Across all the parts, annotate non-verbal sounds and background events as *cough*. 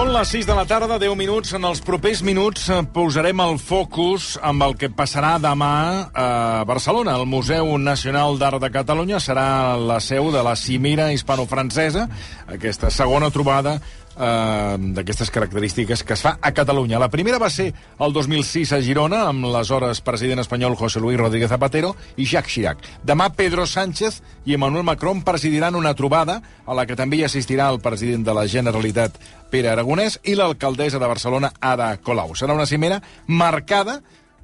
Són les 6 de la tarda, 10 minuts. En els propers minuts eh, posarem el focus amb el que passarà demà a Barcelona. El Museu Nacional d'Art de Catalunya serà la seu de la cimera hispano-francesa, aquesta segona trobada eh, d'aquestes característiques que es fa a Catalunya. La primera va ser el 2006 a Girona, amb l'aleshores president espanyol José Luis Rodríguez Zapatero i Jacques Chirac. Demà Pedro Sánchez i Emmanuel Macron presidiran una trobada a la que també hi assistirà el president de la Generalitat Pere Aragonès i l'alcaldessa de Barcelona Ada Colau. Serà una cimera marcada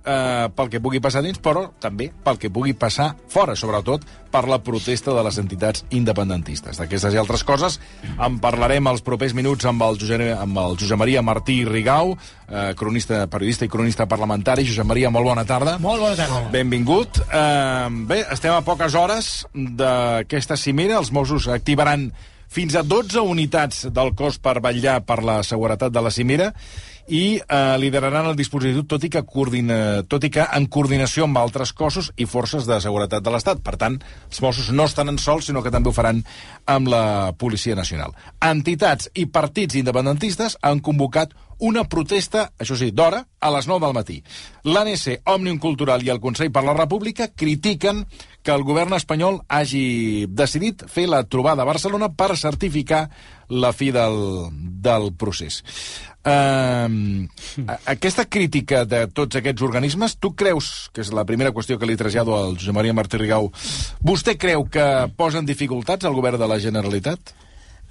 eh, pel que pugui passar dins, però també pel que pugui passar fora, sobretot per la protesta de les entitats independentistes. D'aquestes i altres coses en parlarem els propers minuts amb el Josep, amb el Josep Maria Martí Rigau, eh, cronista, periodista i cronista parlamentari. Josep Maria, molt bona tarda. Molt bona tarda. Benvingut. Eh, bé, estem a poques hores d'aquesta cimera. Els Mossos activaran fins a 12 unitats del cos per vetllar per la seguretat de la cimera i eh, lideraran el dispositiu, tot i, que coordina, tot i que en coordinació amb altres cossos i forces de seguretat de l'Estat. Per tant, els Mossos no estan en sols, sinó que també ho faran amb la Policia Nacional. Entitats i partits independentistes han convocat una protesta, això sí, d'hora, a les 9 del matí. L'ANC, Òmnium Cultural i el Consell per la República critiquen que el govern espanyol hagi decidit fer la trobada a Barcelona per certificar la fi del, del procés. Uh, aquesta crítica de tots aquests organismes, tu creus, que és la primera qüestió que li trasllado al Josep Maria Martí Rigau, vostè creu que posen dificultats al govern de la Generalitat?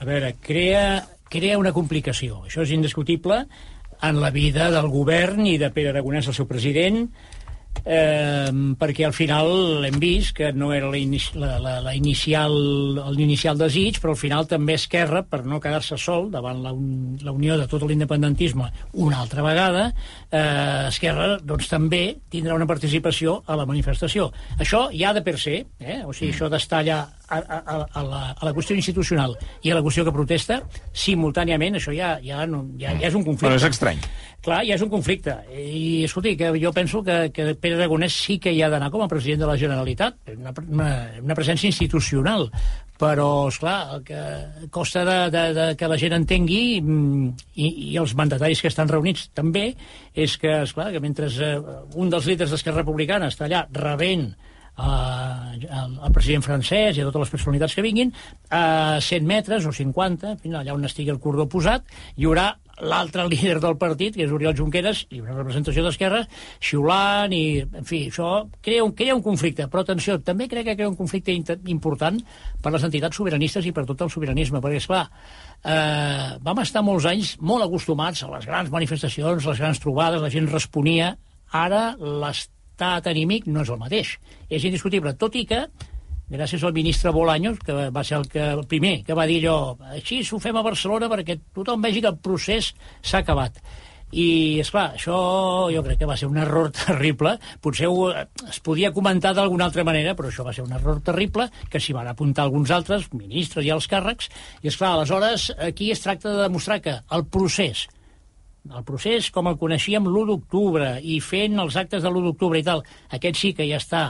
A veure, crea, crea una complicació, això és indiscutible, en la vida del govern i de Pere Aragonès, el seu president, eh, perquè al final hem vist que no era la, inici, la, la, la inicial, l'inicial desig, però al final també Esquerra, per no quedar-se sol davant la, un, la unió de tot l'independentisme una altra vegada, eh, Esquerra doncs, també tindrà una participació a la manifestació. Això ja de per se, eh? o sigui, això d'estar allà a, a, a, la, a la qüestió institucional i a la qüestió que protesta, simultàniament, això ja, ja, no, ja, ja és un conflicte. Però és estrany. Clar, ja és un conflicte. I, escolti, que jo penso que, que Pere Aragonès sí que hi ha d'anar com a president de la Generalitat, una, una, una presència institucional, però, és clar, el que costa de, de, de que la gent entengui mm, i, i els mandataris que estan reunits també, és que, és clar, que mentre eh, un dels líders d'Esquerra Republicana està allà rebent eh, al president francès i a totes les personalitats que vinguin, a 100 metres o 50, allà on estigui el cordó posat, hi haurà l'altre *laughs* líder del partit, que és Oriol Junqueras, i una representació d'Esquerra, xiulant, i, en fi, això crea un, crea un conflicte. Però, atenció, també crec que crea un conflicte important per les entitats sobiranistes i per tot el sobiranisme, perquè, esclar, eh, vam estar molts anys molt acostumats a les grans manifestacions, les grans trobades, la gent responia. Ara l'estat anímic no és el mateix. És indiscutible, tot i que gràcies al ministre Bolaños, que va ser el, que, el primer que va dir allò, així s'ho fem a Barcelona perquè tothom vegi que el procés s'ha acabat. I, és clar, això jo crec que va ser un error *laughs* terrible. Potser ho, es podia comentar d'alguna altra manera, però això va ser un error terrible, que s'hi van apuntar alguns altres, ministres i els càrrecs, i, és clar, aleshores, aquí es tracta de demostrar que el procés, el procés com el coneixíem l'1 d'octubre i fent els actes de l'1 d'octubre i tal, aquest sí que ja està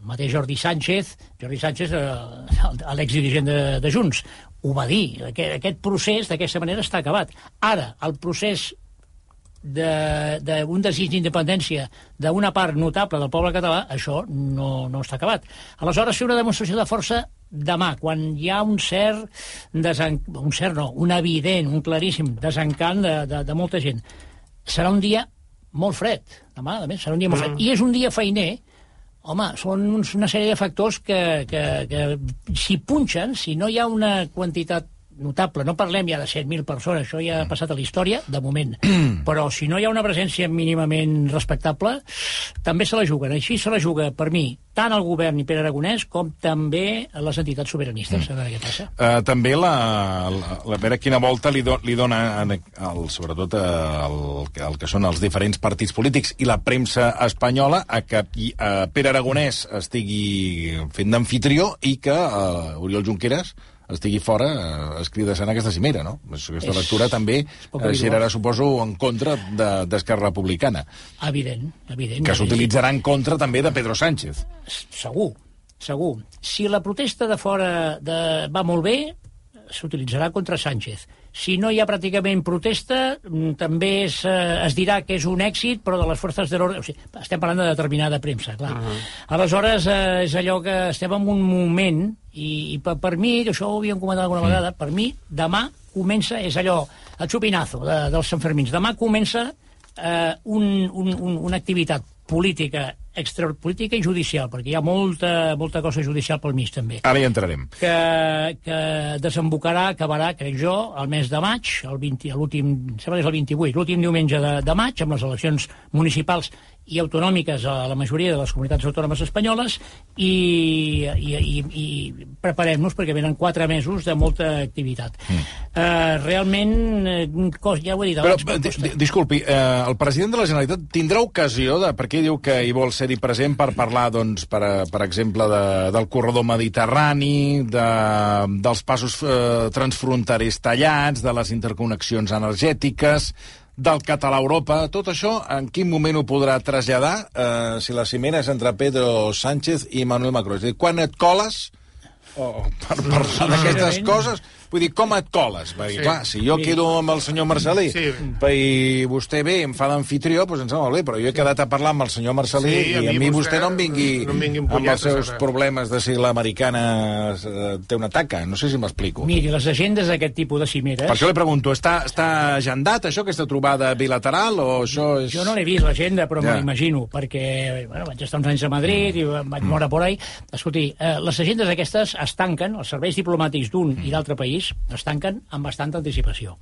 el mateix Jordi Sánchez, Jordi Sánchez, eh, l'exdirigent de, de Junts, ho va dir. Aquest, aquest procés, d'aquesta manera, està acabat. Ara, el procés d'un de, de desig d'independència d'una part notable del poble català, això no, no està acabat. Aleshores, fer una demostració de força demà, quan hi ha un cert, desen... un cert no, un evident, un claríssim desencant de, de, de molta gent. Serà un dia molt fred, demà, a més, serà un dia molt fred. Mm. I és un dia feiner, Home, són una sèrie de factors que, que, que si punxen, si no hi ha una quantitat notable, no parlem ja de 100.000 persones, això ja ha passat a la història, de moment, *clears throat* però si no hi ha una presència mínimament respectable, també se la juguen. Així se la juga, per mi, tant el govern i Pere Aragonès com també les entitats sobiranistes. Mm. A veure què passa. Uh, també la, la, la, a veure quina volta li, do, li dona, el, sobretot, el, el que són els diferents partits polítics i la premsa espanyola a que uh, Pere Aragonès estigui fent d'anfitrió i que uh, Oriol Junqueras estigui fora eh, es crida en aquesta cimera, no? Aquesta és, lectura també eh, girarà, suposo, en contra d'Esquerra de, Republicana. Evident, evident. Que s'utilitzarà en contra també de Pedro Sánchez. Segur, segur. Si la protesta de fora de... va molt bé, s'utilitzarà contra Sánchez. Si no hi ha pràcticament protesta, mm, també es, eh, es dirà que és un èxit, però de les forces de l'ordre... O sigui, estem parlant de determinada premsa, clar. Uh -huh. Aleshores, eh, és allò que estem en un moment, i, i per, per mi, que això ho havíem comentat alguna vegada, per mi, demà comença, és allò, el xupinazo de, dels Sanfermins, demà comença eh, un, un, un, una activitat política extrapolítica i judicial, perquè hi ha molta, molta cosa judicial pel mig, també. Ara hi entrarem. Que, que desembocarà, acabarà, crec jo, el mes de maig, el 20, l'últim, sembla que és el 28, l'últim diumenge de, de maig, amb les eleccions municipals i autonòmiques a la majoria de les comunitats autònomes espanyoles i, i, i, i preparem-nos perquè venen quatre mesos de molta activitat. Mm. Uh, realment, eh, cos, ja ho he dit Però, abans... di, di, disculpi, eh, el president de la Generalitat tindrà ocasió de... Perquè diu que hi vol ser-hi present per parlar, doncs, per, per exemple, de, del corredor mediterrani, de, dels passos eh, transfronterers tallats, de les interconnexions energètiques, del català a Europa, tot això, en quin moment ho podrà traslladar eh, si la cimera és entre Pedro Sánchez i Manuel Macron? És a dir, quan et coles o per parlar d'aquestes Sincerament. coses, vull dir, com et coles? Perquè, Sí. clar, si jo quedo amb el senyor Marcelí Sí. i vostè ve em fa d'anfitrió, doncs em sembla molt bé, però jo he quedat a parlar amb el senyor Marcelí Sí, i a mi vostè no em vingui, no em vingui amb amb els seus ara. problemes de si l'americana eh, té una taca. No sé si m'explico. Miri, les agendes d'aquest tipus de cimeres... Per això li pregunto, està, està agendat això, aquesta trobada bilateral, o això és... Jo no l'he vist, l'agenda, però Ja. me l'imagino, perquè bueno, vaig estar uns anys a Madrid i vaig moure por ahí. Escolti, eh, les agendes aquestes es tanquen, els serveis diplomàtics d'un i d'altre país es tanquen amb bastanta anticipació.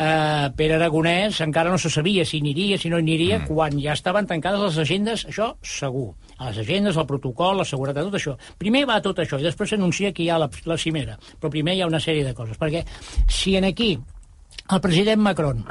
Eh, Pere Aragonès encara no se sabia si aniria, si no aniria, mm. quan ja estaven tancades les agendes, això segur. A les agendes, el protocol, la seguretat, tot això. Primer va tot això, i després s'anuncia que hi ha la, la cimera. Però primer hi ha una sèrie de coses, perquè si en aquí el president Macron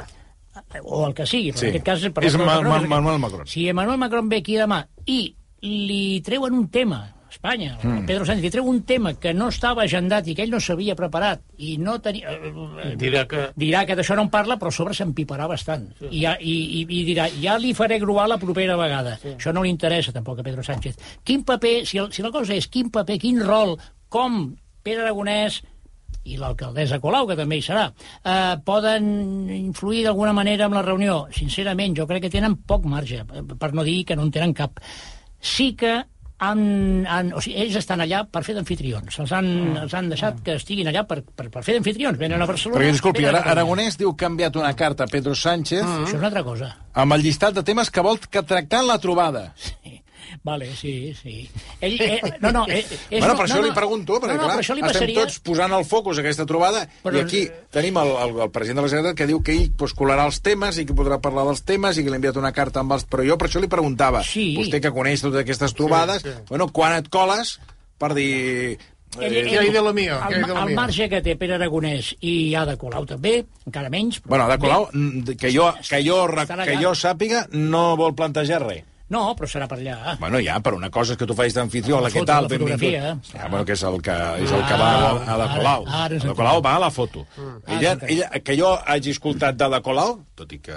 o el que sigui, però Sí. en aquest cas... per És exemple, Ma- Macron. Manuel Macron. Si Emmanuel Macron ve aquí demà i li treuen un tema, Espanya, mm. Pedro Sánchez, li treu un tema que no estava agendat i que ell no s'havia preparat i no tenia... eh, Dirà que... dirà que d'això no en parla, però a sobre s'empiparà bastant. Sí. I, ja, i, i, I dirà, ja li faré gruar la propera vegada. Sí. Això no li interessa tampoc a Pedro Sánchez. Quin paper, si, el, si la cosa és quin paper, quin rol, com Pere Aragonès i l'alcaldessa Colau, que també hi serà, eh, poden influir d'alguna manera en la reunió. Sincerament, jo crec que tenen poc marge, eh, per no dir que no en tenen cap. Sí que han, han, o sigui, ells estan allà per fer d'anfitrions. Els, han, els han deixat que estiguin allà per, per, per fer d'anfitrions. Venen a Barcelona... Perquè, disculpi, ara. Aragonès diu que ha enviat una carta a Pedro Sánchez Això és una altra cosa. amb el llistat de temes que vol que tractar en la trobada. Sí. Vale, sí, sí. Ell, eh, no, no, eh, és, bueno, per no, això no, li pregunto, perquè no, no, clar, li estem passaria... tots posant el focus a aquesta trobada Però- i aquí tenim el, el, el president de la Generalitat que diu que ell pues, colarà els temes i que podrà parlar dels temes i que li ha enviat una carta amb els... Però jo per això li preguntava, Sí. vostè que coneix totes aquestes trobades, Sí, sí. bueno, quan et coles per dir... Ell, eh, hi ha de lo mío? El, de lo el mío? marge que té Pere Aragonès i Ada Colau també, encara menys... Però Bueno, Ada Colau, Bé, mm, que jo, que, jo, que jo sàpiga, no vol plantejar res. No, però serà per allà. Bueno, ja, però una cosa és que tu facis d'anfitrió, La la què tal, la benvingut. fotografia. Ja, bueno, que és el que, és el que va a, a la Ara- Colau. ara ens la. Colau va a la foto. Ara Ella, ens ella, que jo hagi escoltat de la Colau, tot i que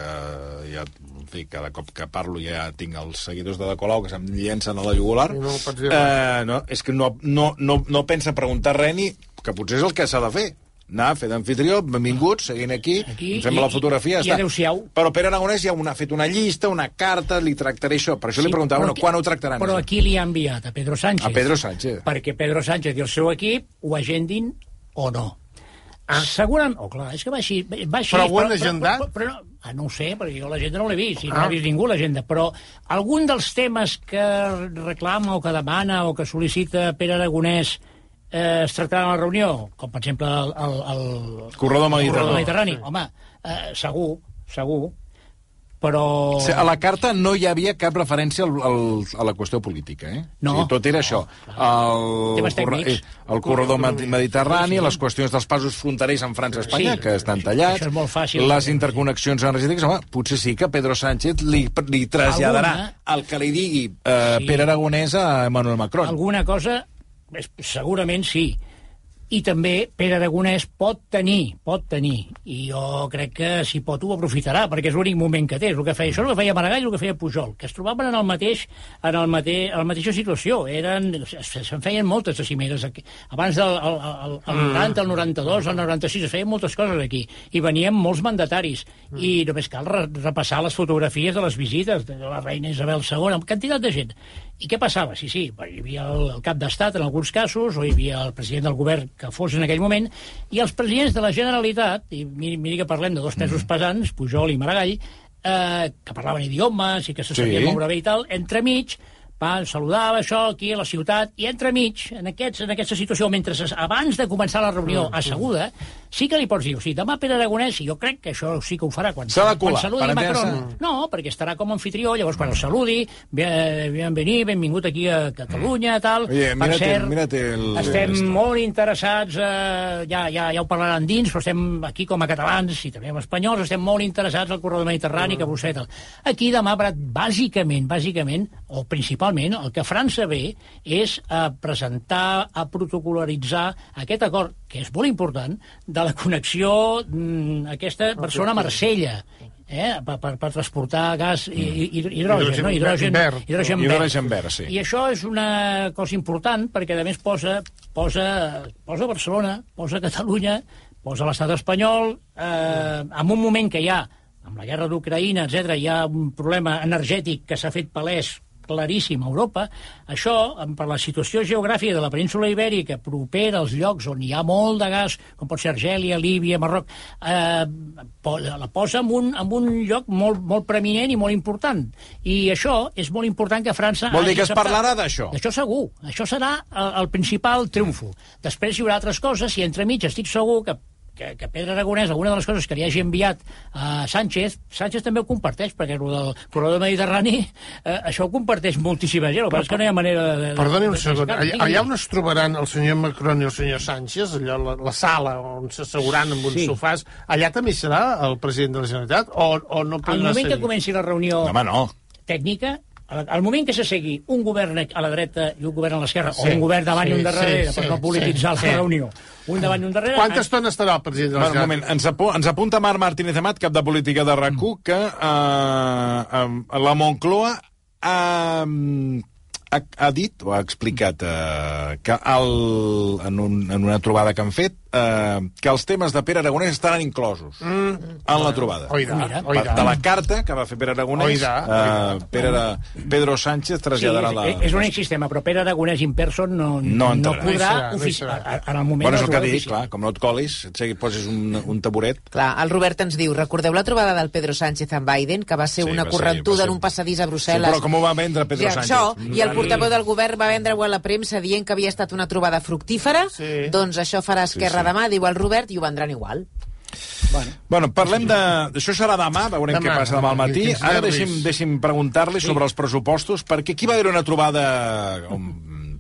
ja, en fi, cada cop que parlo ja tinc els seguidors de la Colau que se'm llencen a la jugular, no eh, no, és que no, no, no, no pensa preguntar res ni que potser és el que s'ha de fer anar a fer d'anfitrió, benvinguts, seguint aquí, Aquí, ens fem i- la fotografia, i- i ja està. Però Pere Aragonès ja una, ha fet una llista, una carta, li tractaré això. Per això li preguntava, bueno, però quan ho tractaran? Però això? a qui li ha enviat? A Pedro Sánchez. A Pedro Sánchez. Perquè Pedro Sánchez i el seu equip ho agendin o no. Ah. Segurament... Oh, clar, és que va així. Va així Però ho han agendat? Però, però, no, ah, no ho sé, perquè jo l'agenda no l'he vist, i no Ah. l'ha vist ningú l'agenda, però algun dels temes que reclama o que demana o que sol·licita Pere Aragonès eh, es tractarà la reunió, com per exemple el, el, el Corredor el Mediterrani. Mediterrani. Home, eh, segur, segur, però... A la carta no hi havia cap referència al, al, a la qüestió política, eh? No. O sigui, tot era això. El, Temes corre- tècnics. eh, el corredor med- mediterrani, les qüestions dels passos fronterers en França i Espanya, Sí. que estan tallats, Això és molt fàcil. les interconnexions energètiques, home, potser sí que Pedro Sánchez li, li traslladarà Alguna. el que li digui eh, Sí. Pere Aragonès a Emmanuel Macron. Alguna cosa, segurament sí. i també Pere Aragonès pot tenir, pot tenir, i jo crec que si pot ho aprofitarà, perquè és l'únic moment que té, és el que feia, això és el que feia Maragall i el que feia Pujol, que es trobaven en el mateix, en el mateix, en la mateixa situació, eren, se'n feien moltes de cimeres aquí. abans del el, el, el 90, el 92, el 96, es feien moltes coses aquí, i venien molts mandataris, i només cal re repassar les fotografies de les visites de la reina Isabel II, amb quantitat de gent. I què passava? Sí, sí, hi havia el, el cap d'estat en alguns casos, o hi havia el president del govern que fos en aquell moment, i els presidents de la Generalitat, i miri, miri que parlem de dos pesos pesants, Pujol i Maragall, eh, que parlaven idiomes i que se sabien Sí. moure bé i tal, entremig, va, saludava això aquí a la ciutat, i entremig, en, aquests, en aquesta situació, mentre abans de començar la reunió asseguda, sí que li pots dir, o sigui, demà Pere Aragonès, i jo crec que això sí que ho farà quan, S'ha de quan colar, saludi per Macron. entendre-se. No, perquè estarà com a anfitrió, llavors quan el saludi, ben, benvenir, benvingut aquí a Catalunya, tal. Oye, per mírate- cert, mírate el- estem esto. molt interessats, eh, ja, ja, ja ho parlaran dins, però estem aquí com a catalans i també amb espanyols, estem molt interessats al corredor mediterrani, que vostè tal. Aquí demà, Prat, bàsicament, bàsicament, o principalment, el que França ve és a presentar, a protocolaritzar aquest acord, que és molt important, de la connexió mm, aquesta Barcelona-Marsella, eh, per, per, per transportar gas i, i, i hidrogen, no? hidrogen, verd. hidrogen, Hidrogen verd, sí. I això és una cosa important perquè, a més, posa, posa, posa Barcelona, posa Catalunya, posa l'estat espanyol, eh, en un moment que hi ha, amb la guerra d'Ucraïna, etc, hi ha un problema energètic que s'ha fet palès claríssim a Europa, això, per la situació geogràfica de la península ibèrica propera als llocs on hi ha molt de gas, com pot ser Argèlia, Líbia, Marroc, eh, la posa en un, en un lloc molt, molt preeminent i molt important. I això és molt important que França... Vol dir que es parlarà d'això? Això segur. Això serà el, el principal triomfo. Després hi haurà altres coses i entremig estic segur que que, que Pedro Aragonès, alguna de les coses que li hagi enviat a Sánchez, Sánchez també ho comparteix, perquè el del corredor mediterrani, eh, això ho comparteix moltíssima gent, que passa és que no hi ha manera de... de Perdoni un de- segon, allà, allà on es trobaran el senyor Macron i el senyor Sánchez, allò, la, la sala on s'asseuran amb uns Sí. sofàs, allà també serà el president de la Generalitat o, o no Al podrà moment que ser? comenci la reunió Home, no. tècnica, al moment que s'assegui un govern a la dreta i un govern a l'esquerra, Sí, o un govern davant i sí, un darrere, sí, per sí, no polititzar sí, la sí. reunió, un davant i un darrere... Quanta estona estarà el president de la Bueno, un moment, ens, apu ens apunta Marc Martínez Amat, cap de política de rac que eh, eh, la Moncloa ha, ha, ha dit o ha explicat eh, que el, en, un, en una trobada que han fet eh, que els temes de Pere Aragonès estaran inclosos mm. en la trobada. Mira. oirà. De la carta que va fer Pere Aragonès, Oirà, eh, oirà. Pere, Pedro Sánchez Sí, traslladarà és, la... és l'únic sistema, però Pere Aragonès in person no, No no, podrà No hi serà, no hi serà. a- en el moment Bueno, és de el que dic, oficina. clar, com no et colis, et segui, poses un, un taburet, Clar, el Robert ens diu, recordeu la trobada del Pedro Sánchez amb Biden, que va ser Sí, una correntuda ser- en un passadís a Sí, Brussel·les? però com ho va vendre Pedro I Sánchez? Això, I el portaveu del govern va vendre-ho a la premsa dient que havia estat una trobada fructífera, Sí. doncs això farà Esquerra Sí, sí. demà, diu el Robert, i ho vendran igual. Bueno, parlem de... Això serà demà, veurem Demà, què passa demà al matí. Ara deixi'm, deixi'm preguntar-li sobre els pressupostos, perquè aquí va haver una trobada... On,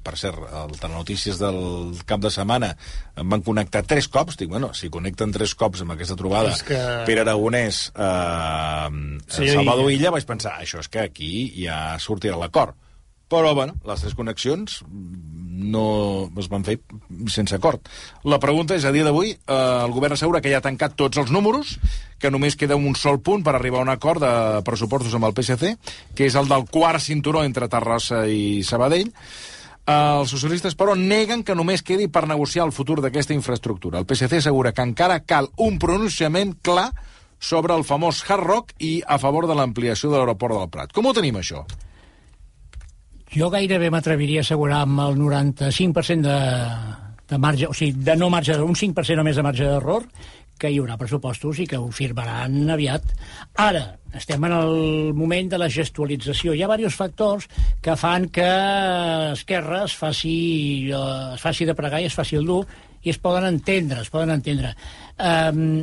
per cert, el Telenotícies del cap de setmana em van connectar tres cops. Dic, bueno, si connecten tres cops amb aquesta trobada És que- Pere Aragonès, eh, Sí, Salvador. Illa, vaig pensar, això és que aquí ja sortirà l'acord. Però, bueno, les tres connexions no es van fer sense acord. La pregunta és, a dia d'avui, eh, el govern assegura que ja ha tancat tots els números, que només queda un sol punt per arribar a un acord de pressupostos amb el PSC, que és el del quart cinturó entre Terrassa i Sabadell. Eh, els socialistes, però, neguen que només quedi per negociar el futur d'aquesta infraestructura. El PSC assegura que encara cal un pronunciament clar sobre el famós Hard Rock i a favor de l'ampliació de l'aeroport del Prat. Com ho tenim, això? Jo gairebé m'atreviria a assegurar amb el 95% de, de marge, o sigui, de no marge, un 5% només de marge d'error, que hi haurà pressupostos i que ho firmaran aviat. Ara, estem en el moment de la gestualització. Hi ha diversos factors que fan que Esquerra es faci, eh, es faci de pregar i es faci el dur i es poden entendre, es poden entendre. Um,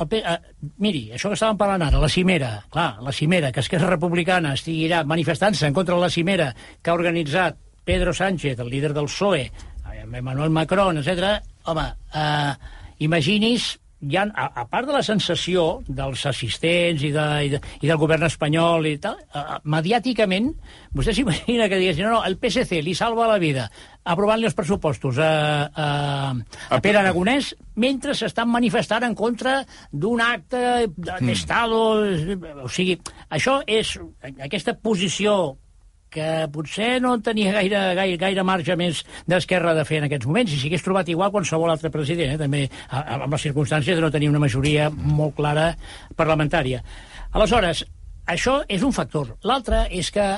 el, eh, miri, això que estàvem parlant ara, la cimera, clar, la cimera, que Esquerra Republicana estigui allà manifestant-se en contra de la cimera que ha organitzat Pedro Sánchez, el líder del PSOE, amb Emmanuel Macron, etc. home, eh, imagini's hi ha, a, a part de la sensació dels assistents i, de, i, de, i del govern espanyol i tal, uh, mediàticament, vostè s'imagina que diguessin, no, no, el PSC li salva la vida aprovant-li els pressupostos a, a, a Pere Aragonès mentre s'estan manifestant en contra d'un acte d'estado... Mm. O sigui, això és... Aquesta posició que potser no tenia gaire, gaire, gaire marge més d'esquerra de fer en aquests moments, i si hagués trobat igual qualsevol altre president, eh, també amb les circumstàncies de no tenir una majoria molt clara parlamentària. Aleshores, això és un factor. L'altre és que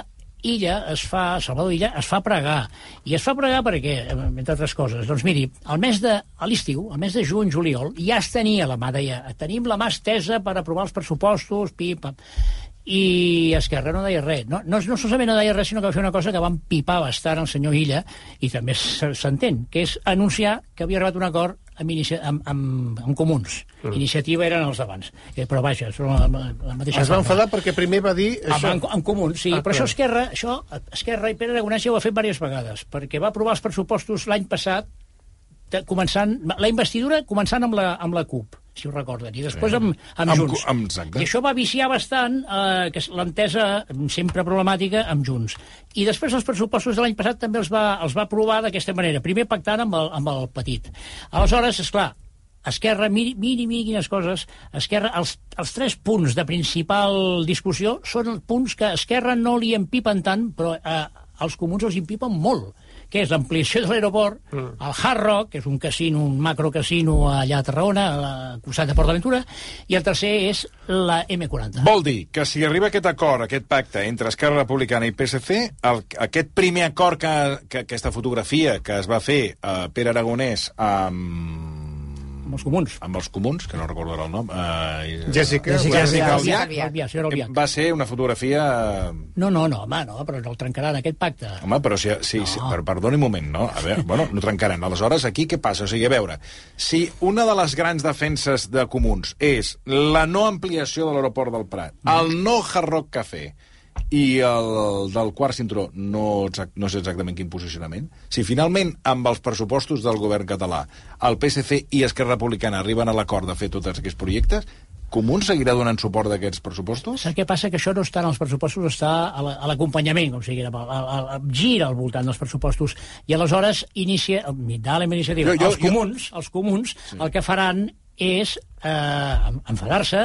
Illa es fa, Salvador Illa es fa pregar. I es fa pregar perquè, entre altres coses, doncs miri, al mes de, a l'estiu, al mes de juny, juliol, ja es tenia la mà, deia, tenim la mà estesa per aprovar els pressupostos, pip, pam i Esquerra no deia res. No, no, no solament no deia res, sinó que va fer una cosa que van pipar bastant el senyor Illa, i també s'entén, que és anunciar que havia arribat un acord amb, inicia, amb, amb, amb comuns. Mm. Iniciativa eren els d'abans. Eh, però vaja, són la, la, la mateixa Es va enfadar perquè primer va dir... Amb, amb, amb comuns, sí. Ah, però clar. això Esquerra, això, Esquerra i Pere Aragonès ja ho ha fet diverses vegades, perquè va aprovar els pressupostos l'any passat, començant, la investidura començant amb la, amb la CUP si ho recorden, i després amb, amb, amb Junts. Amb, exacte. I això va viciar bastant eh, que l'entesa sempre problemàtica amb Junts. I després els pressupostos de l'any passat també els va, els va aprovar d'aquesta manera, primer pactant amb el, amb el petit. Aleshores, és clar, Esquerra, miri, miri, miri quines coses, Esquerra, els, els tres punts de principal discussió són punts que Esquerra no li empipen tant, però eh, els comuns els empipen molt que és l'ampliació de l'aeroport, mm. el Hard Rock, que és un casino, un macrocasino allà a Tarragona, a la costat de Port d'Aventura, i el tercer és la M40. Vol dir que si arriba aquest acord, aquest pacte entre Esquerra Republicana i PSC, el, aquest primer acord que, que aquesta fotografia que es va fer a Pere Aragonès amb amb els comuns. Amb els comuns, que no recordo el nom. Uh, Jessica, Jessica, Jessica Albiach. Albiach. Albiach, Albiach. Va ser una fotografia... No, no, no, home, no, però no el trencaran, aquest pacte. Home, però si, si, no. si per, perdoni un moment, no? A veure, bueno, no trencaran. Aleshores, aquí què passa? O sigui, a veure, si una de les grans defenses de comuns és la no ampliació de l'aeroport del Prat, el no Hard Rock Café, i el del quart cinturó no, no sé exactament quin posicionament. Si finalment, amb els pressupostos del govern català, el PSC i Esquerra Republicana arriben a l'acord de fer tots aquests projectes, Comuns seguirà donant suport d'aquests pressupostos? Saps què passa? Que això no està en els pressupostos, està a l'acompanyament, com sigui, a, a, a, gira al voltant dels pressupostos. I aleshores inicia, da la iniciativa. Jo, jo, els comuns, jo... els comuns sí. el que faran és eh, enfadar-se,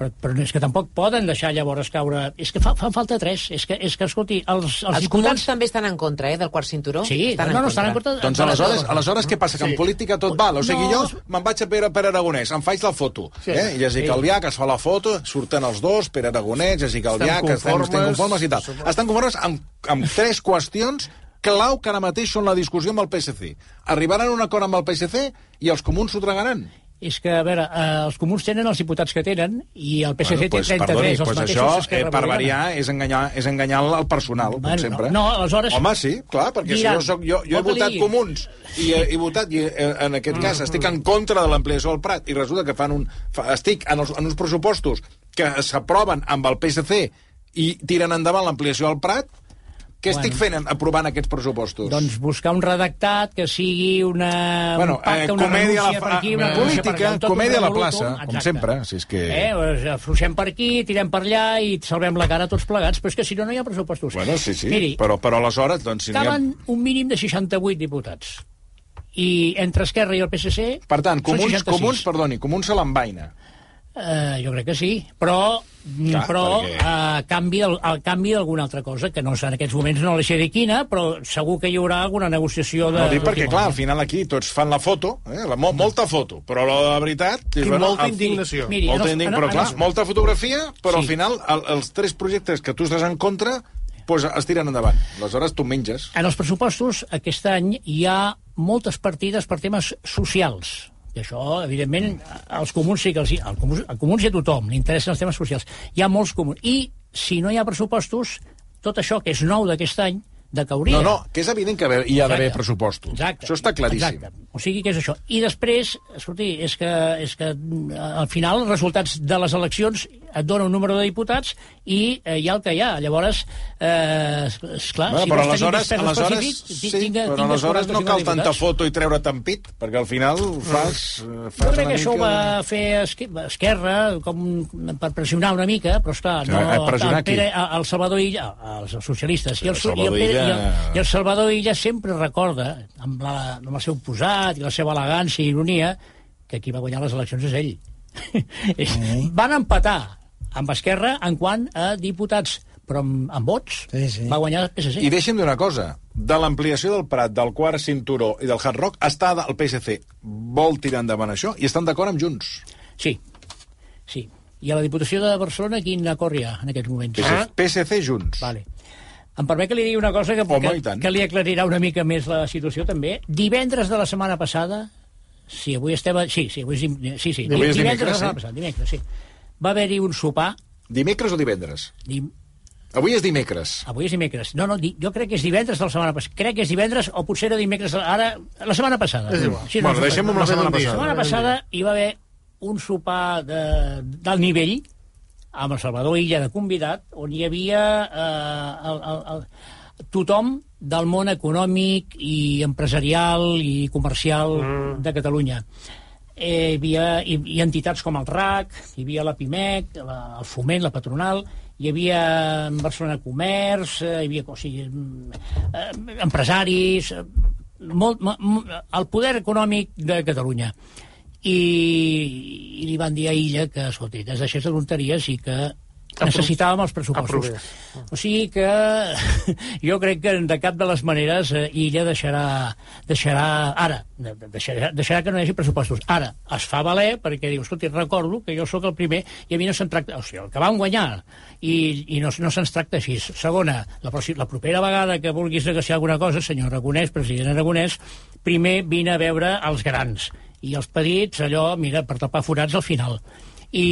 però, però és que tampoc poden deixar llavors caure... És que fa, fan falta tres. És que, és que escolti, els, els, els diputats... també estan en contra, eh, del quart cinturó? Sí, estan no, no, estan en contra. Doncs aleshores, aleshores què passa? Que en política tot val. O sigui, no, jo me'n vaig a Pere, Pere Aragonès, em faig la foto. Sí, eh? I Jessica sí. Albiach es fa la foto, surten els dos, Pere Aragonès, Jessica Albiach, que estem, estem conformes i tal. Estan conformes amb, amb tres qüestions clau que ara mateix són la discussió amb el PSC. Arribaran a un acord amb el PSC i els comuns s'ho tragaran és que, a veure, eh, els comuns tenen els diputats que tenen i el PSC bueno, pues, té 33, perdoni, els pues mateixos això, eh, per variar, és enganyar, és enganyar el personal, bueno, com sempre. No, no, aleshores... Home, sí, clar, perquè diran, si jo, soc, jo, jo he votat li... comuns i he, he votat, i eh, en aquest mm, cas estic en contra de l'ampliació del Prat i resulta que fan un... Fa, estic en, els, en uns pressupostos que s'aproven amb el PSC i tiren endavant l'ampliació del Prat, què bueno. estic fent aprovant aquests pressupostos? Doncs buscar un redactat que sigui una, bueno, un pacte, eh, una comèdia renúncia la, per aquí, una eh, política, comèdia a la plaça, exacte. com sempre. Si és que... Eh, doncs afluixem per aquí, tirem per allà i salvem la cara tots plegats, però és que si no, no hi ha pressupostos. Bueno, sí, sí, Miri, però, però aleshores... Doncs, si caben ha... un mínim de 68 diputats. I entre Esquerra i el PSC... Per tant, comuns, comuns perdoni, comuns se l'envaina. Uh, jo crec que sí, però, Clar, però perquè... a canvi, a canvi d'alguna altra cosa, que no en aquests moments no la sé de quina, però segur que hi haurà alguna negociació de... No, dic perquè, clar, al final aquí tots fan la foto, eh, la, mo, molta foto, però la de veritat... I bueno, molta indignació. Miri, molta indignació, però clar, molta fotografia, però sí. al final el, els tres projectes que tu estàs en contra pues, es tiren endavant. Aleshores tu menges. En els pressupostos aquest any hi ha moltes partides per temes socials i això, evidentment, als comuns sí que els... Al comuns, al comuns i a tothom, li interessen els temes socials. Hi ha molts comuns. I, si no hi ha pressupostos, tot això que és nou d'aquest any, de que hauria... No, no, que és evident que hi ha d'haver pressupostos. Exacte. Això està claríssim. Exacte. O sigui que és això. I després, escolti, és que, és que al final els resultats de les eleccions et dona un número de diputats i eh, hi ha el que hi ha. Llavors, eh, esclar, Bueno, si però vols tenir aleshores, pes aleshores, específic, sí, però tingues aleshores no 40 o cal 50 tanta foto i treure't en pit, perquè al final fas... eh, fas Jo crec una que això ho va fer Esque- Esquerra com per pressionar una mica, però esclar, no, pressionar el, Pere, el Salvador Illa, els socialistes, i el, i el, Pere, i el, i el Salvador Illa sempre recorda, amb, la, amb el seu posat i la seva elegància i ironia, que qui va guanyar les eleccions és ell. *laughs* Mm. Van empatar amb Esquerra en quant a diputats, però amb, amb vots Sí, sí. va guanyar el PSC. I deixa'm dir una cosa. De l'ampliació del Prat, del quart cinturó i del Hard Rock, està el PSC vol tirar endavant això i estan d'acord amb Junts. Sí, sí. I a la Diputació de Barcelona quin acord hi ha en aquests moments? PSC, PSC Junts. Vale. Em permet que li digui una cosa que, Home, que, que li aclarirà una mica més la situació, també. Divendres de la setmana passada, sí, avui estem... A... Sí, sí, avui és, dim- sí, sí, Avui és divendres dimecres, de la setmana sí? passada, dimecres, sí. Va haver-hi un sopar, Dimecres o divendres? dim... Avui és dimecres. avui és dimecres, no, no, di... jo crec que és divendres de la setmana passada, crec que és divendres o potser era dimecres, ara, la setmana passada. És igual. Sí, Bueno, no, deixem-ho amb la no ve setmana dia. La passada. setmana passada hi va haver un sopar de, d'alt nivell amb el Salvador Illa de convidat, on hi havia eh, el, el, el, tothom del món econòmic i empresarial i comercial mm. de Catalunya. Eh, hi havia hi, hi entitats com el RAC, hi havia la PIMEC, la, el Foment, la Patronal, hi havia en Barcelona Comerç, eh, hi havia o sigui, eh, empresaris, eh, molt, mo- mo- el poder econòmic de Catalunya i, i li van dir a Illa que, escolti, es deixés de tonteries i que necessitàvem els pressupostos. O sigui que *laughs* jo crec que de cap de les maneres eh, Illa deixarà, deixarà ara, de- de- deixarà, deixarà que no hi hagi pressupostos. Ara, es fa valer perquè diu, escolti, recordo que jo sóc el primer i a mi no se'n tracta... O sigui, el que vam guanyar i, i no, no se'ns tracta així. Segona, la, la propera vegada que vulguis negociar alguna cosa, senyor Aragonès, president Aragonès, primer vine a veure els grans i els petits, allò, mira, per tapar forats al final. I,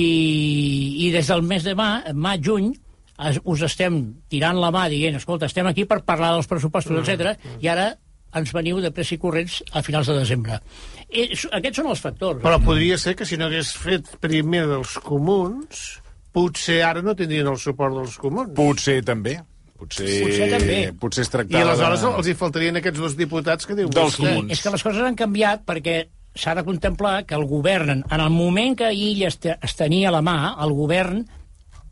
i des del mes de mà, maig, juny, es- us estem tirant la mà dient, escolta, estem aquí per parlar dels pressupostos, mm. etc. i ara ens veniu de pressa i corrents a finals de desembre. I, aquests són els factors. Però podria ser que si no hagués fet primer dels comuns, potser ara no tindrien el suport dels comuns. Potser també. Potser, Potser també. Potser es I tractava aleshores de... els hi faltarien aquests dos diputats que diu Dels comuns. És que les coses han canviat perquè s'ha de contemplar que el govern, en el moment que ell es, te- es tenia a la mà, el govern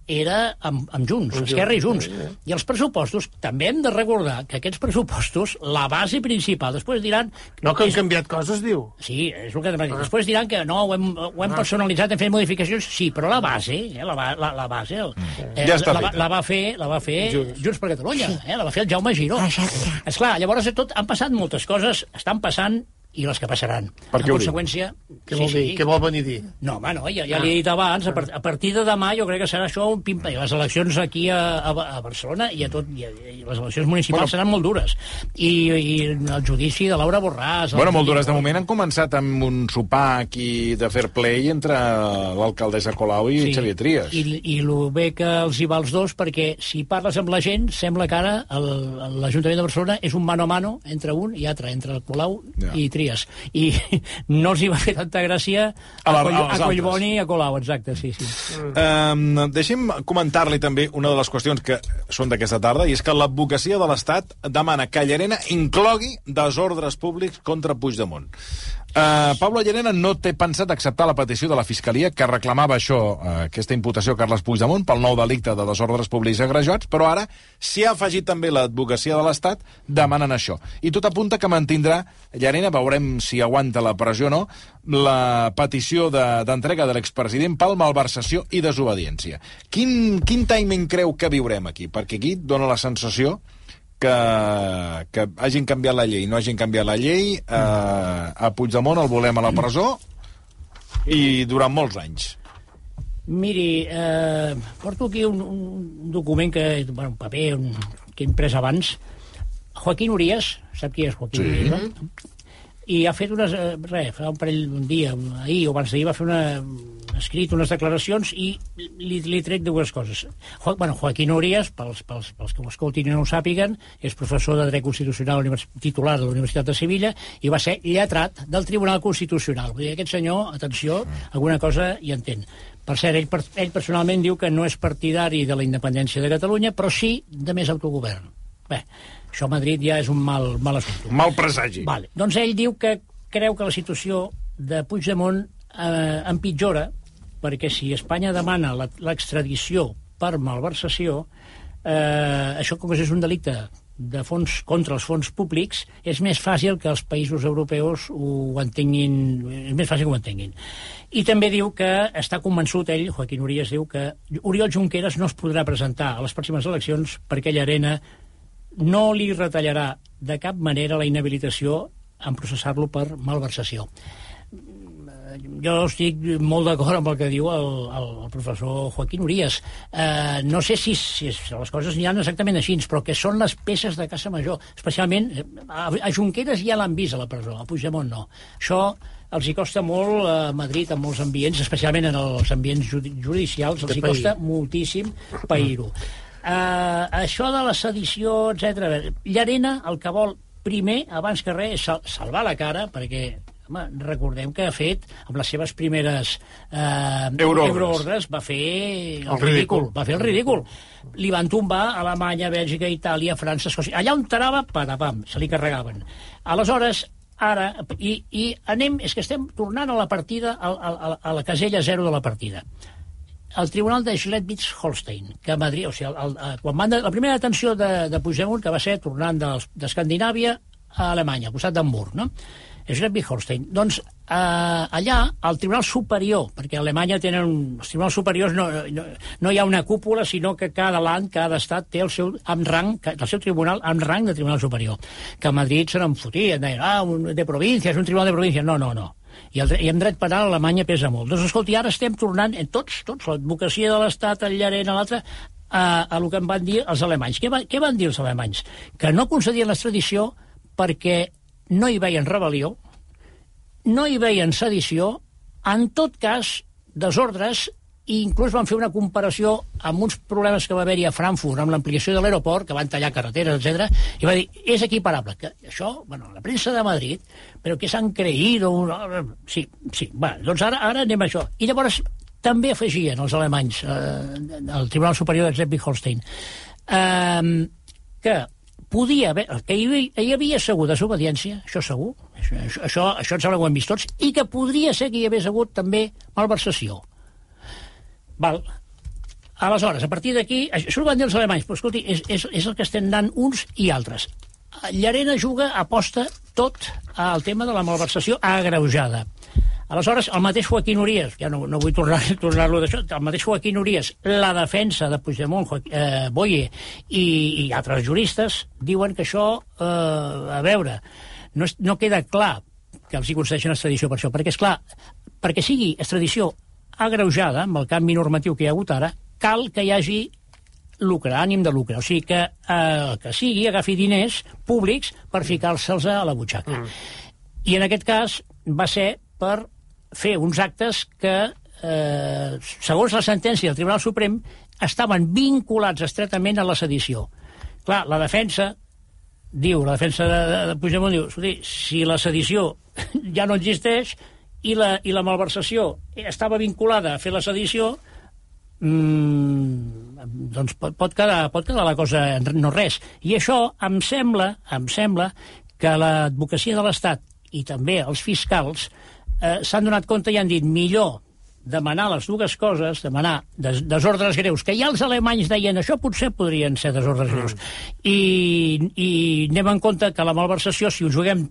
era amb, amb Junts, Esquerra i Junts. I els pressupostos, també hem de recordar que aquests pressupostos, la base principal, després diran... No, que han és- canviat coses, diu. Sí, és el que ah. Després diran que no, ho hem, ho hem personalitzat, hem fet modificacions, sí, però la base, eh, la, la, la base, el, eh, Ja està la, la, va fer, la va fer Junts, Junts per Catalunya, eh, la va fer el Jaume Giró. Exacte. Esclar, llavors de tot han passat moltes coses, estan passant i les que passaran. Per què ho en conseqüència... Què vol dir? Què vol venir a dir? No, home, no, ja, ja li he dit abans, a, part, a partir de demà jo crec que serà això un pim les eleccions aquí a, a, a Barcelona i, a tot, i, a, i les eleccions municipals Bueno. seran molt dures. I, I el judici de Laura Borràs... Bueno, molt dures. De moment han començat amb un sopar aquí de fair play entre l'alcaldessa Colau i Xavier Trias. I, I el bé que els hi va els dos, perquè si parles amb la gent, sembla que ara el- l'Ajuntament de Barcelona és un mano a mano entre un i altre, entre el Colau Ja. i Trias. I *laughs* no els hi va fer tanta gràcia A a, Coll, a altres. Collboni i a Colau, exacte, sí, sí. Um, deixi'm comentar-li també una de les qüestions que són d'aquesta tarda, i és que l'advocacia de l'Estat demana que Llarena inclogui desordres públics contra Puigdemont. Uh, Pablo Llarena no té pensat acceptar la petició de la Fiscalia que reclamava això, uh, aquesta imputació a Carles Puigdemont pel nou delicte de desordres públics agrejats, però ara s'hi ha afegit també l'advocacia de l'Estat demanant això. I tot apunta que mantindrà Llarena, veurem si aguanta la pressió o no, la petició de- d'entrega de, de l'expresident pel malversació i desobediència. Quin, quin timing creu que viurem aquí? Perquè aquí dona la sensació que, que hagin canviat la llei, no hagin canviat la llei, eh, a Puigdemont el volem a la presó i durant molts anys. Miri, eh, porto aquí un, un document que, bueno, un paper un, que he imprès abans. Joaquín Urias, sap qui és Joaquín Sí. Urias? I ha fet unes... Eh, res, fa un parell d'un dia, un- ahir o abans d'ahir, va fer una, escrit unes declaracions i li, li trec dues coses. Jo, bueno, Joaquín Urias, pels, pels, pels que ho escoltin i no ho sàpiguen, és professor de dret constitucional titular de la Universitat de Sevilla i va ser lletrat del Tribunal Constitucional. Vull dir, aquest senyor, atenció, alguna cosa hi entén. Per cert, ell, ell personalment diu que no és partidari de la independència de Catalunya, però sí de més autogovern. Bé, això a Madrid ja és un mal, mal assumpte. Mal presagi. Vale. Doncs ell diu que creu que la situació de Puigdemont eh, empitjora perquè si Espanya demana l'extradició per malversació, eh, això com que és un delicte de fons contra els fons públics, és més fàcil que els països europeus ho entenguin, és més fàcil que ho entenguin. I també diu que està convençut, ell, Joaquín Urias, diu que Oriol Junqueras no es podrà presentar a les pròximes eleccions perquè Llarena no li retallarà de cap manera la inhabilitació en processar-lo per malversació. Jo estic molt d'acord amb el que diu el, el, el professor Joaquín Urias. Eh, no sé si, si les coses ha exactament així, però que són les peces de Casa Major. Especialment, eh, a, a Junqueras ja l'han vist a la presó, a Puigdemont no. Això els hi costa molt a Madrid, en molts ambients, especialment en els ambients judi judicials, els hi costa moltíssim pair-ho. Uh, això de la sedició, etc. Llarena el que vol primer, abans que res, és sal salvar la cara, perquè home, recordem que ha fet, amb les seves primeres eh, Euroordres. euroordres, va fer el, El ridícul. ridícul. Va fer el ridícul. Li van tombar a Alemanya, Bèlgica, Itàlia, França, Escòcia. Allà on tarava, patapam, se li carregaven. Aleshores, ara, i, i anem, és que estem tornant a la partida, a, a, a la casella zero de la partida el tribunal de Schleswig-Holstein, que a Madrid, o sigui, el, el, quan van de, la primera detenció de, de Puigdemont, que va ser tornant d'Escandinàvia a Alemanya, al costat d'Hamburg, no? Schleswig-Holstein. Doncs eh, allà, al Tribunal Superior, perquè a Alemanya tenen... Els tribunals superiors no, no, no hi ha una cúpula, sinó que cada land, cada estat té el seu amb rang, el seu tribunal amb rang de Tribunal Superior. Que a Madrid se n'en fotien, deien, ah, un, de província, és un tribunal de província. No, no, no. I, el, I en dret penal Alemanya pesa molt. Doncs, escolti, ara estem tornant, en tots, tots, l'advocacia de l'Estat, el Llarena, l'altre, a, a el que en van dir els alemanys. Què, va, què van dir els alemanys? Que no concedien l'extradició perquè no hi veien rebel·lió, no hi veien sedició, en tot cas, desordres, i inclús van fer una comparació amb uns problemes que va haver-hi a Frankfurt amb l'ampliació de l'aeroport, que van tallar carreteres, etc. i va dir, és equiparable. Que això, bueno, la premsa de Madrid, però que s'han creït... Un... Sí, sí, va, doncs ara, ara anem a això. I llavors també afegien els alemanys, eh, el Tribunal Superior de Schleswig-Holstein, eh, que podia haver, que hi, havia- hi havia segur desobediència, això segur, això, això, això, em sembla que ho hem vist tots, i que podria ser que hi hagués hagut també malversació. Val. Aleshores, a partir d'aquí, això ho van dir els alemanys, però escolti, és, és, és el que estem dant uns i altres. Llarena juga, aposta tot al tema de la malversació agreujada. Aleshores, el mateix Joaquín Urias, ja no, no vull *laughs* tornar-lo tornar d'això, el mateix Joaquín Urias, la defensa de Puigdemont, Joaquín, eh, Boye i, i altres juristes diuen que això, eh, a veure, no, és, no queda clar que els hi concedeixen extradició per això, perquè, és clar, perquè sigui extradició agreujada, amb el canvi normatiu que hi ha hagut ara, cal que hi hagi lucre, ànim de lucre. O sigui que eh, que sigui agafi diners públics per ficar-se'ls a la butxaca. Mm. I en aquest cas va ser per fer uns actes que, eh, segons la sentència del Tribunal Suprem, estaven vinculats estretament a la sedició. Clar, la defensa diu, la defensa de, de, de Puigdemont diu, si la sedició *laughs* ja no existeix i la, i la malversació estava vinculada a fer la sedició, mm, doncs pot, pot, quedar, pot quedar la cosa en no res. I això em sembla, em sembla que l'advocacia de l'Estat i també els fiscals eh, s'han donat compte i han dit millor demanar les dues coses, demanar des, desordres greus, que ja els alemanys deien això potser podrien ser desordres greus, i, i anem en compte que la malversació, si ho juguem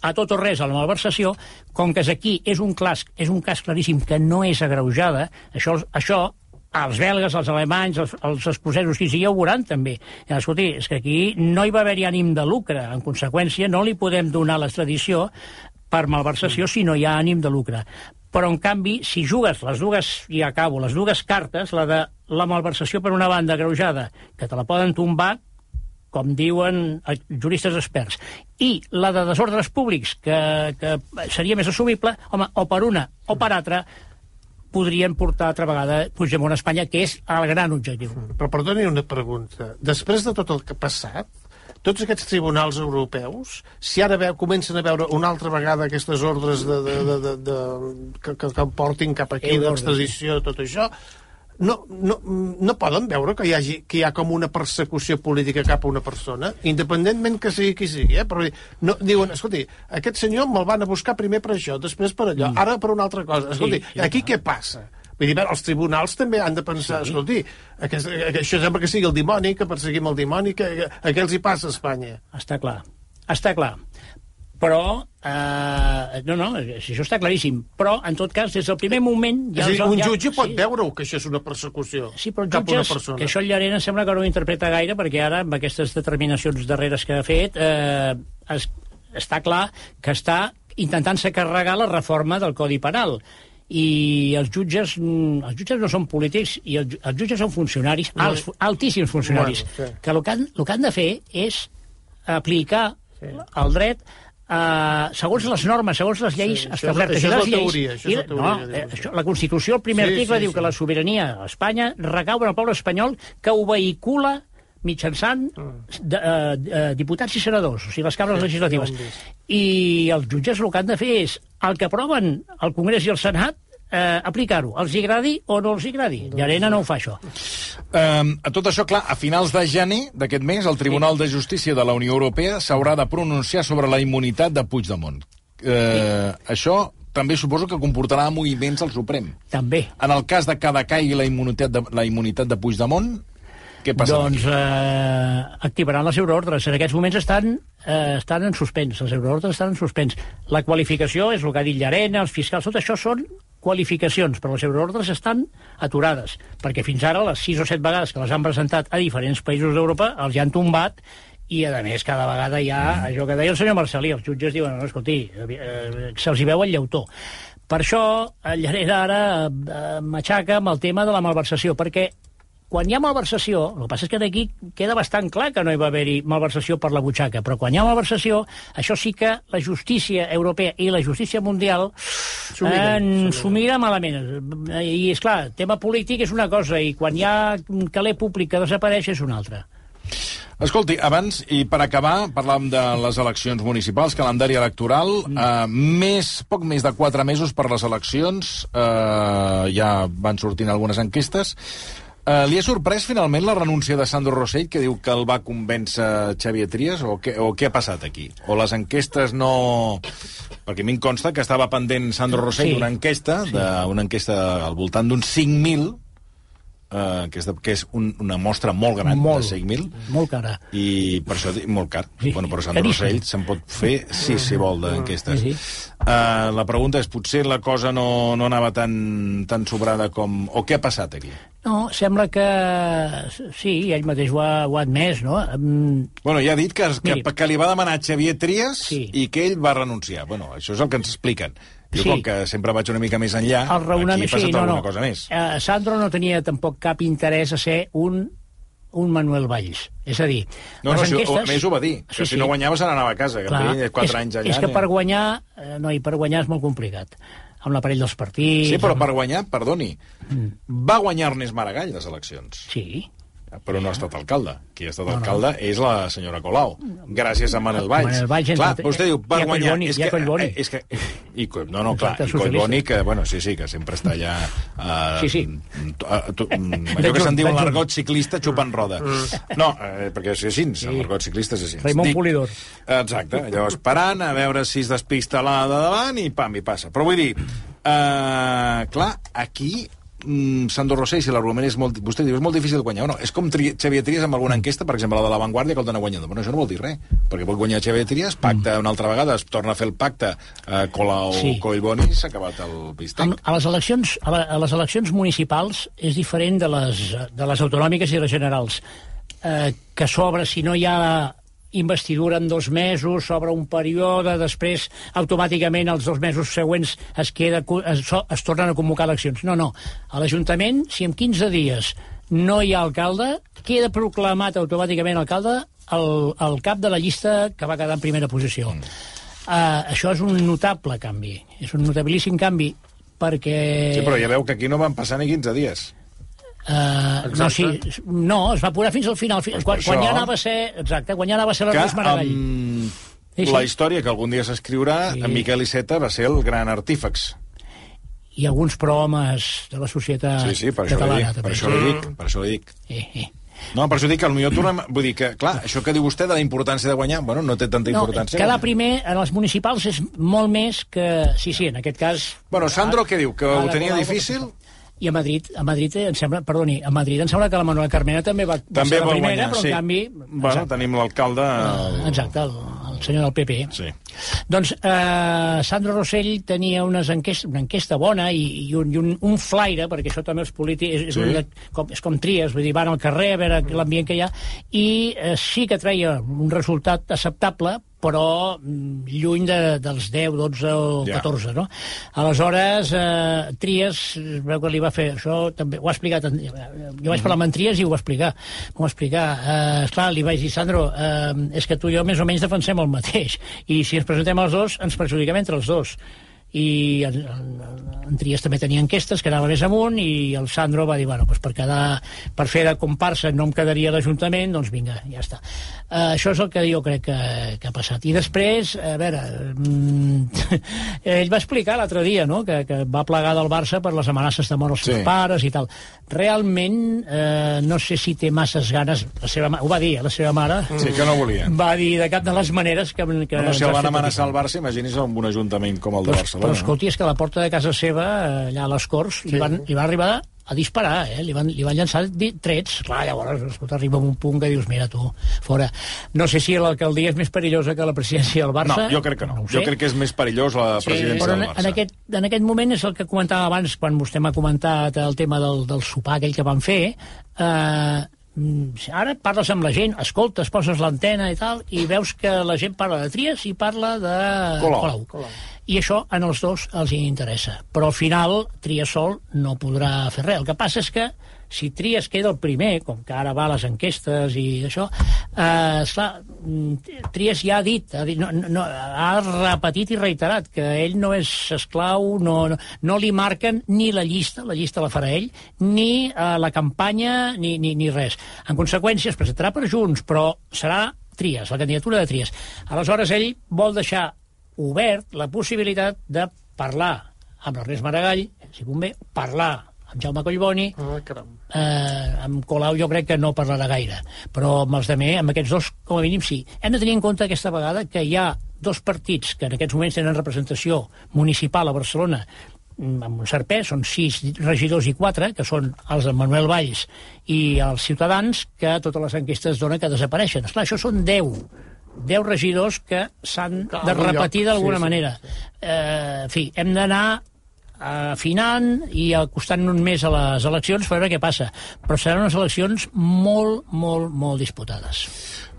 a tot o res a la malversació, com que és aquí és un, clas, és un cas claríssim que no és agreujada, això, això els belgues, els alemanys, els, els escocesos, qui sigui, ho veuran també. I, escolti, és que aquí no hi va haver-hi ànim de lucre. En conseqüència, no li podem donar l'extradició per malversació si no hi ha ànim de lucre. Però, en canvi, si jugues les dues, i acabo, les dues cartes, la de la malversació per una banda agreujada, que te la poden tombar, com diuen eh, juristes experts, i la de desordres públics, que, que seria més assumible, home, o per una o per altra, podrien portar altra vegada Puigdemont a Espanya, que és el gran objectiu. Però perdoni una pregunta. Després de tot el que ha passat, tots aquests tribunals europeus, si ara veu, comencen a veure una altra vegada aquestes ordres de, de, de, de, de, que, que, que portin cap aquí, d'extradició, tot això, no, no, no poden veure que hi, hagi, que hi ha com una persecució política cap a una persona, independentment que sigui qui sigui, eh? però no, diuen, escolti, aquest senyor me'l van a buscar primer per això, després per allò, ara per una altra cosa. Escolti, Sí, sí, aquí què passa? Vull dir, els tribunals també han de pensar, sí. escolti, aquest, això sembla que sigui el dimoni, que perseguim el dimoni, que, que, a què els hi passa a Espanya? Està clar. Està clar. Però, eh, no, no, això està claríssim. Però, en tot cas, des del primer moment... Ja és dir, un ja, jutge pot veure que això és una persecució Sí, però cap a una jutges, persona. que això el Llarena sembla que no ho interpreta gaire, perquè ara, amb aquestes determinacions darreres que ha fet, eh, es, està clar que està intentant-se carregar la reforma del Codi Penal. I els jutges, mm, els jutges no són polítics, i els, els jutges són funcionaris, alts, altíssims funcionaris, Bueno, sí. que el que, han, el que han de fer és aplicar el dret eh, segons les normes, segons les lleis Sí, això és- establertes. això I és la les lleis- teoria, això és i- la teoria, no, diu eh, això. la Constitució, el primer Sí, article, sí, diu sí. que la sobirania a Espanya recau en el poble espanyol que ho vehicula mitjançant de, eh, eh, diputats i senadors, o sigui, les cambres legislatives. hem vist. I els jutges el que han de fer és el que aproven el Congrés i el Senat, eh, aplicar-ho. Els hi agradi o no els hi agradi. Llarena no ho fa, això. Um, a tot això, clar, a finals de gener d'aquest mes, el Tribunal de Justícia de la Unió Europea s'haurà de pronunciar sobre la immunitat de Puigdemont. Uh, Això també suposo que comportarà moviments al Suprem. També. En el cas de que decaigui la immunitat de, la immunitat de Puigdemont, què passarà? Doncs eh, activaran les euroordres. En aquests moments estan, eh, estan en suspens. Les euroordres estan en suspens. La qualificació és el que ha dit Llarena, els fiscals, tot això són qualificacions, però les euroordres estan aturades, perquè fins ara les sis o set vegades que les han presentat a diferents països d'Europa els hi han tombat i, a més, cada vegada hi ha això que deia el senyor Marcelí, els jutges diuen, no, escolti, eh, se'ls hi veu el lleutó. Per això, el Llarena ara eh, matxaca amb el tema de la malversació, perquè quan hi ha malversació, el que passa és que aquí queda bastant clar que no hi va haver-hi malversació per la butxaca, però quan hi ha malversació, això sí que la justícia europea i la justícia mundial S'ho eh, mira malament. I, és clar, tema polític és una cosa, i quan hi ha un caler públic que desapareix és una altra. Escolti, abans, i per acabar, parlàvem de les eleccions municipals, calendari electoral, Mm. eh, més, poc més de quatre mesos per les eleccions, eh, ja van sortint algunes enquestes. Eh, li ha sorprès finalment la renúncia de Sandro Rossell, que diu que el va convèncer Xavier Trias, o què, o què ha passat aquí? O les enquestes no... Perquè a mi em consta que estava pendent Sandro Rossell Sí. d'una enquesta, sí. d'una enquesta al voltant d'uns 5.000, eh, que és, de, que és un, una mostra molt gran, Molt. de 5.000, Molt cara. i per això molt car. Sí, bueno, però Sandro. Rossell se'n pot fer sis, si vol, d'enquestes. Sí, Uh, la pregunta és, potser la cosa no, no anava tan, tan sobrada com... O què ha passat aquí? No, sembla que... Sí, ell mateix ho ha, ho ha admès, no? Mm, Bueno, ja ha dit que, que, Miri. que li va demanar Xavier Trias Sí. i que ell va renunciar. Bueno, això és el que ens expliquen. Jo, Sí. com que sempre vaig una mica més enllà, el raonament... aquí ha passat sí, no, alguna no. cosa més. Eh, Sandro no tenia tampoc cap interès a ser un un Manuel Valls. És a dir, No, no, si, enquestes... a més ho va dir, que si no guanyava se n'anava a casa, que Clar, tenia quatre és, anys allà. És que per guanyar, eh, no, i per guanyar és molt complicat. Amb l'aparell dels partits... Sí, però amb- per guanyar, perdoni, va guanyar Ernest Maragall les eleccions. Sí, però no ha estat alcalde. Qui ha estat alcalde és la senyora Colau, gràcies a Manel Valls. Manel Valls, clar, entre- vostè diu, per i a guanyar... Collboni, és i a que, Collboni. eh, és que, i, no, no, clar, i Collboni, que, bueno, sí, sí, que sempre està allà... Uh, Sí, sí. allò que se'n diu l'argot ciclista xupant roda. No, eh, perquè és així, l'argot ciclista és així. Raimon Dic- Polidor. Exacte, allò esperant a veure si es despista la de davant i pam, i passa. Però vull dir, eh, clar, aquí mm, Sandro Rossell, si l'argument és molt... Vostè diu, és molt difícil guanyar. No, és com tri Xavier Trias amb alguna enquesta, per exemple, la de La Vanguardia, que el dona guanyador. Bueno, això no vol dir res, perquè pot guanyar Xavier Trias, pacta una altra vegada, es torna a fer el pacte eh, Colau Sí. Collboni i s'ha acabat el bistec. A, a, les eleccions, a, la, a les eleccions municipals és diferent de les, de les autonòmiques i les generals, eh, que s'obre, si no hi ha investidura en dos mesos, s'obre un període, després automàticament els dos mesos següents es, queda, es, es tornen a convocar eleccions. No, no. A l'Ajuntament, si en 15 dies no hi ha alcalde, queda proclamat automàticament alcalde el, el cap de la llista que va quedar en primera posició. Uh, això és un notable canvi, és un notabilíssim canvi perquè... Sí, però ja veu que aquí no van passar ni 15 dies. Uh, no, sí, no, es va apurar fins al final. Fi- Pues quan, quan ja això- anava a ser... Exacte, quan ja anava a ser l'Ernest Maragall. amb Sí, sí. la història que algun dia s'escriurà, Sí. en Miquel Iceta va ser el gran artífex. I alguns prohomes de la societat Sí, sí, per això catalana. li dic, per això li dic, per això li dic. Eh, eh. No, per això dic que potser tornem... Vull dir que, clar, això que diu vostè de la importància de guanyar, bueno, no té tanta No, importància. quedar primer en els municipals és molt més que... Sí, sí, en aquest cas... Bueno, Sandro, què diu? Que ho tenia difícil? I a Madrid, a Madrid eh, em sembla, perdoni, a Madrid em sembla que la Manuela Carmena també va, va També ser la primera, guanyar, però sí. en canvi... Bueno, exacte, tenim l'alcalde... el- exacte el, el senyor del PP. Sí. Doncs eh, Sandro Rossell tenia unes enquest, una enquesta bona i, i, un, i un, un flaire, perquè això també els polítics és, és, Sí. un de, com, és com tries, vull dir, van al carrer a veure l'ambient que hi ha, i eh, sí que treia un resultat acceptable, però mm, lluny de, dels 10, 12 o Ja. 14, no? Aleshores, eh, Trias, es veu que li va fer això, també ho ha explicat, en- jo vaig parlar amb en Trias i ho va explicar, va explicar. Eh, esclar, li vaig dir, Sandro, eh, és que tu i jo més o menys defensem el mateix, i si ens presentem els dos, ens perjudiquem entre els dos i en, en, en Trias també tenia enquestes que anava més amunt i el Sandro va dir, bueno, doncs per, quedar, per fer de comparsa no em quedaria a l'Ajuntament, doncs vinga, ja està. Uh, això és el que jo crec que, que ha passat. I després, a veure, mm, *laughs* ell va explicar l'altre dia no? que, que va plegar del Barça per les amenaces de mort als Sí. seus pares i tal. Realment, eh, no sé si té masses ganes, la seva, ho va dir, eh, la seva mare, Sí, que no volia. va dir de cap de les maneres que... que No, no, si el van amenaçar al Barça, imagini's amb un ajuntament com el de Però, Barcelona. però escolti, és que a la porta de casa seva, eh, allà a les Corts, li, van, li van arribar a disparar, eh? li, van, li van llançar trets. Clar, llavors, escolta, arriba un punt que dius, mira tu, fora. No sé si l'alcaldia és més perillosa que la presidència del no? Barça. no, jo crec que no. ho jo crec que és més perillós la presidència Però en, del Barça. en, aquest, en aquest moment és el que comentava abans, quan vostè m'ha comentat el tema del, del sopar aquell que van fer, eh, mm, ara parles amb la gent, escoltes, poses l'antena i tal, i veus que la gent parla de Trias i parla de Colau. Colau. I això en els dos els hi interessa. Però al final Trias sol no podrà fer res. El que passa és que si Trias queda el primer, com que ara va a les enquestes i això, eh, esclar, mm, Trias ja ha dit, ha, dit no, no, ha repetit i reiterat que ell no és esclau, no, no, no li marquen ni la llista, la llista la farà ell, ni eh, la campanya, ni, ni, ni res. En conseqüència, es presentarà per Junts, però serà Trias, la candidatura de Trias. Aleshores, ell vol deixar obert la possibilitat de parlar amb l'Ernest Maragall, si convé, parlar amb Jaume Collboni, Ah, caram. eh, amb Colau jo crec que no parlarà gaire, però amb els de més, amb aquests dos, com a mínim sí. Hem de tenir en compte aquesta vegada que hi ha dos partits que en aquests moments tenen representació municipal a Barcelona mm, amb un cert pes, són sis regidors i quatre, que són els de Manuel Valls i els ciutadans, que totes les enquestes donen que desapareixen. Esclar, això són 10 10 regidors que s'han de repetir d'alguna Sí, sí, manera. Eh, en fi, hem d'anar afinant i acostant-nos més a les eleccions per veure què passa. Però seran unes eleccions molt, molt, molt disputades.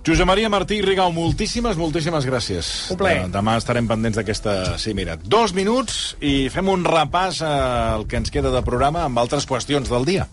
Josep Maria Martí i Rigau, moltíssimes, moltíssimes gràcies. Un plaer. Eh, Demà estarem pendents d'aquesta cimera. Dos minuts i fem un repàs al que ens queda de programa amb altres qüestions del dia.